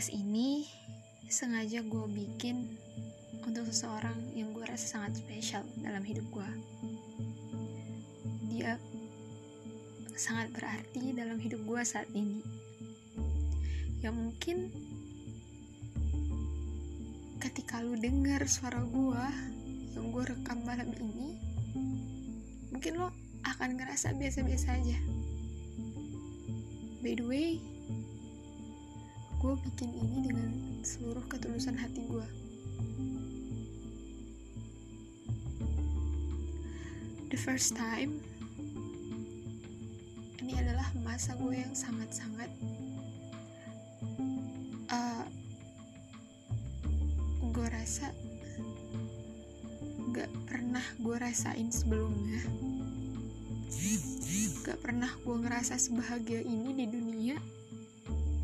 podcast ini sengaja gue bikin untuk seseorang yang gue rasa sangat spesial dalam hidup gue. Dia sangat berarti dalam hidup gue saat ini. Ya mungkin ketika lu dengar suara gue yang gue rekam malam ini, mungkin lo akan ngerasa biasa-biasa aja. By the way, gue bikin ini dengan seluruh ketulusan hati gue. The first time, ini adalah masa gue yang sangat-sangat uh, gue rasa gak pernah gue rasain sebelumnya gak pernah gue ngerasa sebahagia ini di dunia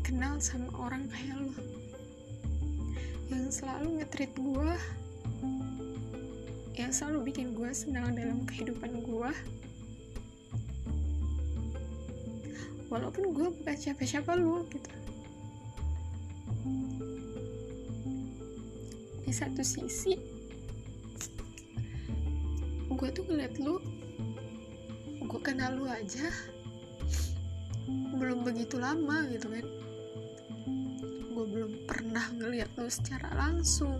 kenal sama orang kayak lo yang selalu ngetrit gue yang selalu bikin gue senang dalam kehidupan gue walaupun gue bukan siapa-siapa lo gitu. Di satu sisi gue tuh ngeliat lu gue kenal lu aja belum begitu lama gitu kan belum pernah ngeliat lo secara langsung.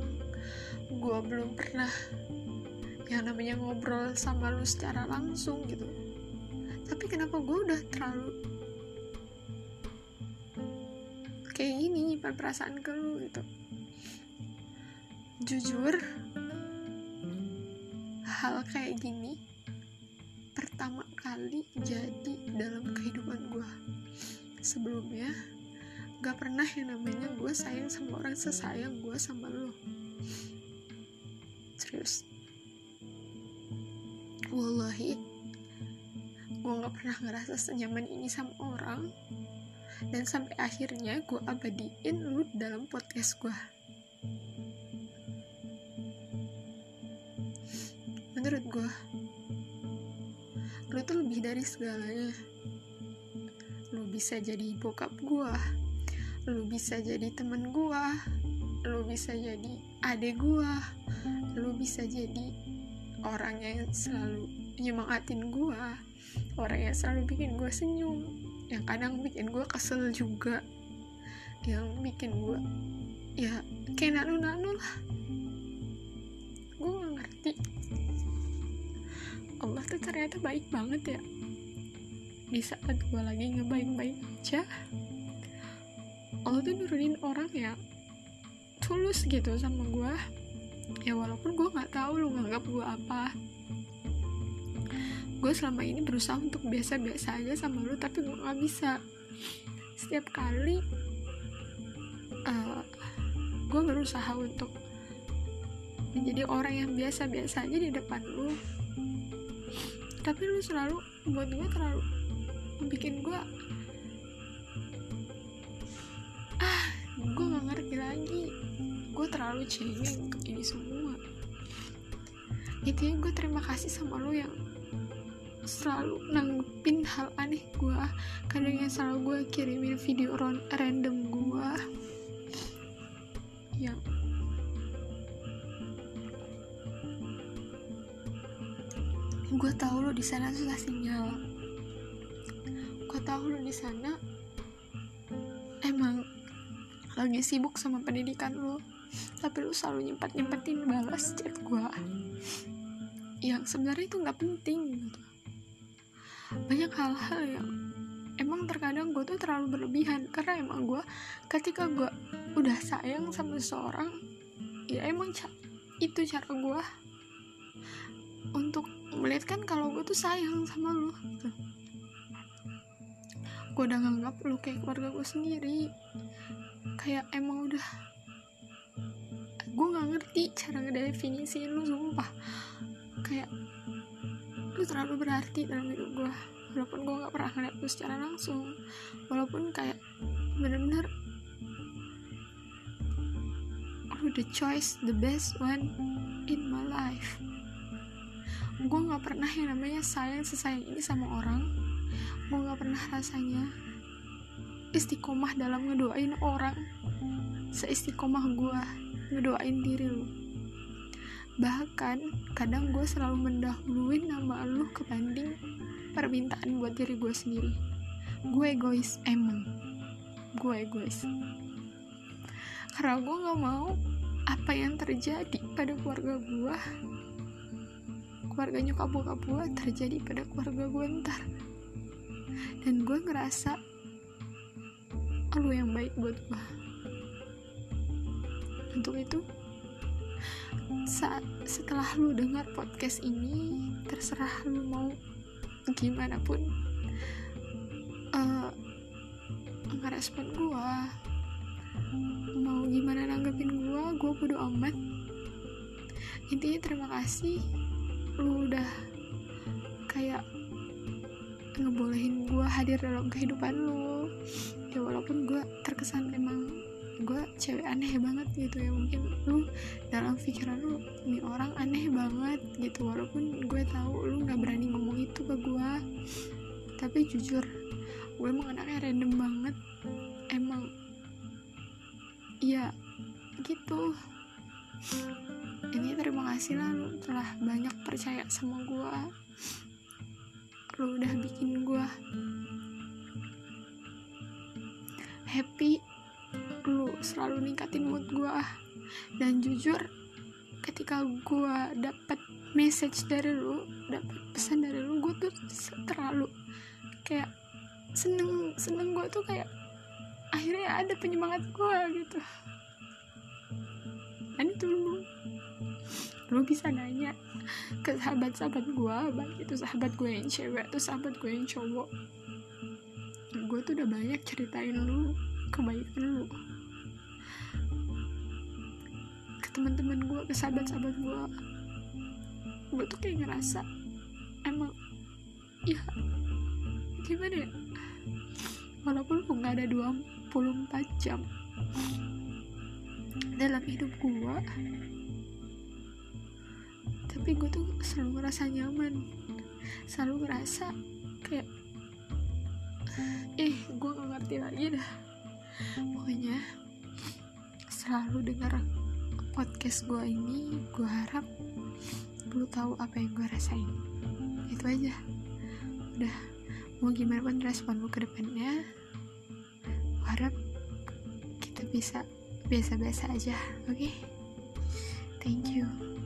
Gue belum pernah yang namanya ngobrol sama lo secara langsung gitu. Tapi kenapa gue udah terlalu kayak gini nyimpan perasaan ke lo gitu? Jujur hal kayak gini pertama kali jadi dalam kehidupan gue sebelumnya gak pernah yang namanya gue sayang sama orang sesayang gue sama lo. Serius. Wallahi gue gak pernah ngerasa senyaman ini sama orang. Dan sampai akhirnya gue abadiin lu dalam podcast gue menurut gue lu tuh lebih dari segalanya. Lu bisa jadi bokap gue lu bisa jadi temen gua lu bisa jadi adik gua lu bisa jadi orang yang selalu nyemangatin gua orang yang selalu bikin gua senyum yang kadang bikin gua kesel juga yang bikin gua ya kayak nanu-nanu lah. Gua gak ngerti. Allah tuh ternyata baik banget ya. Di saat gue lagi ngebaik-baik aja Allah tuh nurunin orang yang tulus gitu sama gue ya walaupun gue nggak tahu lu nganggap gue apa. Gue selama ini berusaha untuk biasa-biasa aja sama lu tapi gue nggak bisa. Setiap kali uh, gue berusaha untuk menjadi orang yang biasa-biasa aja di depan lu. Tapi lu selalu buat gue terlalu bikin gue lagi. Gue terlalu cengeng untuk ini semua. Intinya gue terima kasih sama lo yang selalu nanggepin hal aneh gue kadang yang selalu gue kirimin video random gue yang gue tahu lo di sana susah sinyal. Gue tahu lo di sana lagi sibuk sama pendidikan lu. Tapi lu selalu nyempet nyempetin balas chat gue yang sebenarnya itu nggak penting gitu. Banyak hal-hal yang emang terkadang gue tuh terlalu berlebihan. Karena emang gue ketika gue udah sayang sama seseorang ya emang ca itu cara gue untuk melihatkan kalau gue tuh sayang sama lu gitu. gue udah nganggap lu kayak keluarga gue sendiri kayak emang udah gue nggak ngerti cara ngedefinisiin lu sumpah. Kayak lu terlalu berarti dalam hidup gue walaupun gue nggak pernah ngeliat lu secara langsung. Walaupun kayak bener-bener lu the choice the best one in my life. Gue nggak pernah yang namanya sayang sesayang ini sama orang. Gue nggak pernah rasanya istiqomah dalam ngedoain orang. Seistiqomah gue ngedoain diri lu. Bahkan kadang gue selalu mendahului nama lu kebanding permintaan buat diri gue sendiri. Gue egois emang. Gue egois. Karena gue gak mau apa yang terjadi pada keluarga gue keluarga nyokap bokap gue terjadi pada keluarga gue ntar. Dan gue ngerasa lu yang baik buat gue untuk itu saat setelah lu dengar podcast ini terserah lu mau gimana pun uh, ngerespon gue mau gimana nanggepin gue gue bodo amat. Intinya terima kasih lu udah kayak ngebolehin gue hadir dalam kehidupan lu ya walaupun gue terkesan emang gue cewek aneh banget gitu ya. Mungkin lu dalam pikiran lu ini orang aneh banget gitu. Walaupun gue tahu lu nggak berani ngomong itu ke gue tapi jujur gue emang anaknya random banget. Emang ya gitu. Ini terima kasih lah lu telah banyak percaya sama gue lu udah bikin happy lu selalu ningkatin mood gue dan jujur ketika gue dapet message dari lu dapet pesan dari lu gue tuh terlalu kayak seneng seneng gue tuh kayak akhirnya ada penyemangat gue gitu. Dan itu lu lu bisa nanya ke sahabat-sahabat gue baik itu sahabat gue yang cewek atau sahabat gue yang cowok gue tuh udah banyak ceritain lu kebaikan lu. Ke teman-teman gue ke sahabat-sahabat gue gue tuh kayak ngerasa emang ya gimana ya? Walaupun lu nggak ada 24 jam dalam hidup gue tapi gue tuh selalu ngerasa nyaman. Selalu ngerasa kayak eh gue gak ngerti lagi dah. Pokoknya selalu dengar podcast gue ini gue harap lu tahu apa yang gue rasain. Itu aja. Udah mau gimana pun respon lu ke depannya gue harap kita bisa biasa-biasa aja oke? Okay? thank you